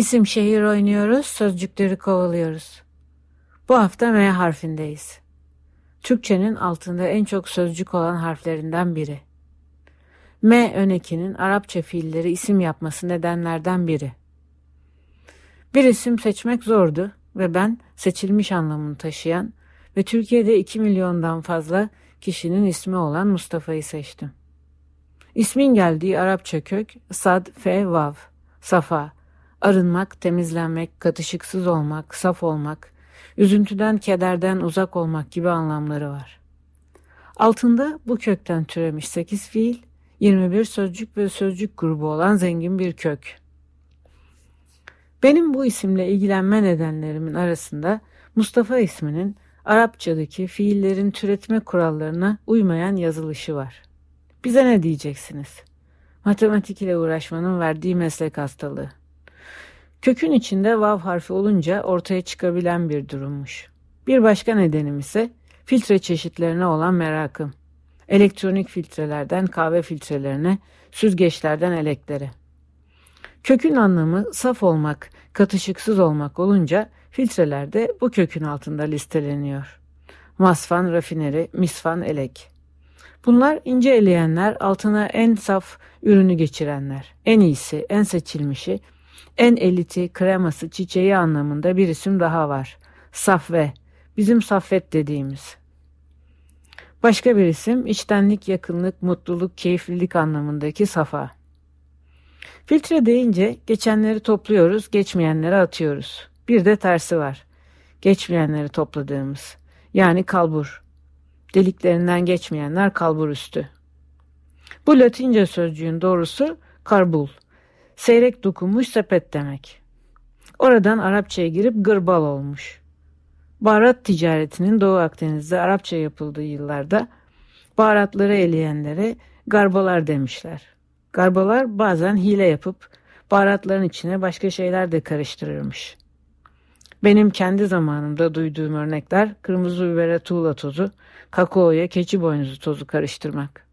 İsim şehir oynuyoruz, sözcükleri kovalıyoruz. Bu hafta M harfindeyiz. Türkçenin altında en çok sözcük olan harflerinden biri. M önekinin Arapça fiilleri isim yapması nedenlerden biri. Bir isim seçmek zordu ve ben seçilmiş anlamını taşıyan ve Türkiye'de 2 milyondan fazla kişinin ismi olan Mustafa'yı seçtim. İsmin geldiği Arapça kök sad, fe, vav, safa, arınmak, temizlenmek, katışıksız olmak, saf olmak, üzüntüden, kederden uzak olmak gibi anlamları var. Altında bu kökten türemiş 8 fiil, 21 sözcük ve sözcük grubu olan zengin bir kök. Benim bu isimle ilgilenme nedenlerimin arasında Mustafa isminin Arapçadaki fiillerin türetme kurallarına uymayan yazılışı var. Bize ne diyeceksiniz? Matematik ile uğraşmanın verdiği meslek hastalığı. Kökün içinde vav harfi olunca ortaya çıkabilen bir durummuş. Bir başka nedenim ise filtre çeşitlerine olan merakım. Elektronik filtrelerden kahve filtrelerine, süzgeçlerden eleklere. Kökün anlamı saf olmak, katışıksız olmak olunca filtrelerde bu kökün altında listeleniyor. Masfan, rafineri, misfan, elek. Bunlar ince eleyenler, altına en saf ürünü geçirenler. En iyisi, en seçilmişi, en eliti, kreması, çiçeği anlamında bir isim daha var. Safve, bizim saffet dediğimiz. Başka bir isim içtenlik, yakınlık, mutluluk, keyiflilik anlamındaki safa. Filtre deyince geçenleri topluyoruz, geçmeyenleri atıyoruz. Bir de tersi var. Geçmeyenleri topladığımız. Yani kalbur. Deliklerinden geçmeyenler kalbur üstü. Bu Latince sözcüğün doğrusu karbul. Seyrek dokunmuş sepet demek. Oradan Arapçaya girip gırbal olmuş. Baharat ticaretinin Doğu Akdeniz'de Arapça yapıldığı yıllarda baharatları eleyenlere garbalar demişler. Garbalar bazen hile yapıp baharatların içine başka şeyler de karıştırırmış. Benim kendi zamanımda duyduğum örnekler kırmızı bibere tuğla tozu, kakaoya keçi boynuzu tozu karıştırmak.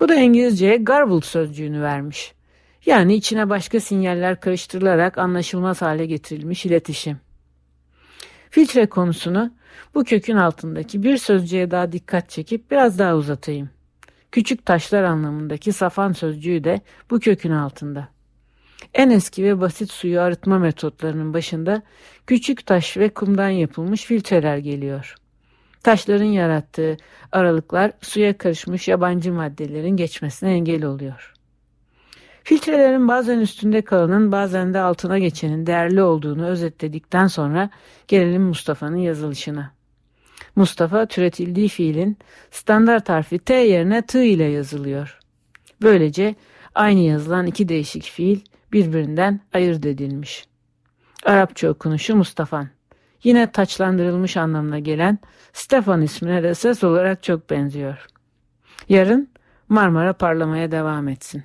Bu da İngilizceye garbled sözcüğünü vermiş. Yani içine başka sinyaller karıştırılarak anlaşılmaz hale getirilmiş iletişim. Filtre konusunu bu kökün altındaki bir sözcüğe daha dikkat çekip biraz daha uzatayım. Küçük taşlar anlamındaki safan sözcüğü de bu kökün altında. En eski ve basit suyu arıtma metotlarının başında küçük taş ve kumdan yapılmış filtreler geliyor. Taşların yarattığı aralıklar suya karışmış yabancı maddelerin geçmesine engel oluyor. Filtrelerin bazen üstünde kalanın bazen de altına geçenin değerli olduğunu özetledikten sonra gelelim Mustafa'nın yazılışına. Mustafa türetildiği fiilin standart harfi T yerine T ile yazılıyor. Böylece aynı yazılan iki değişik fiil birbirinden ayırt edilmiş. Arapça okunuşu Mustafan. Yine taçlandırılmış anlamına gelen Stefan ismine de ses olarak çok benziyor. Yarın Marmara parlamaya devam etsin.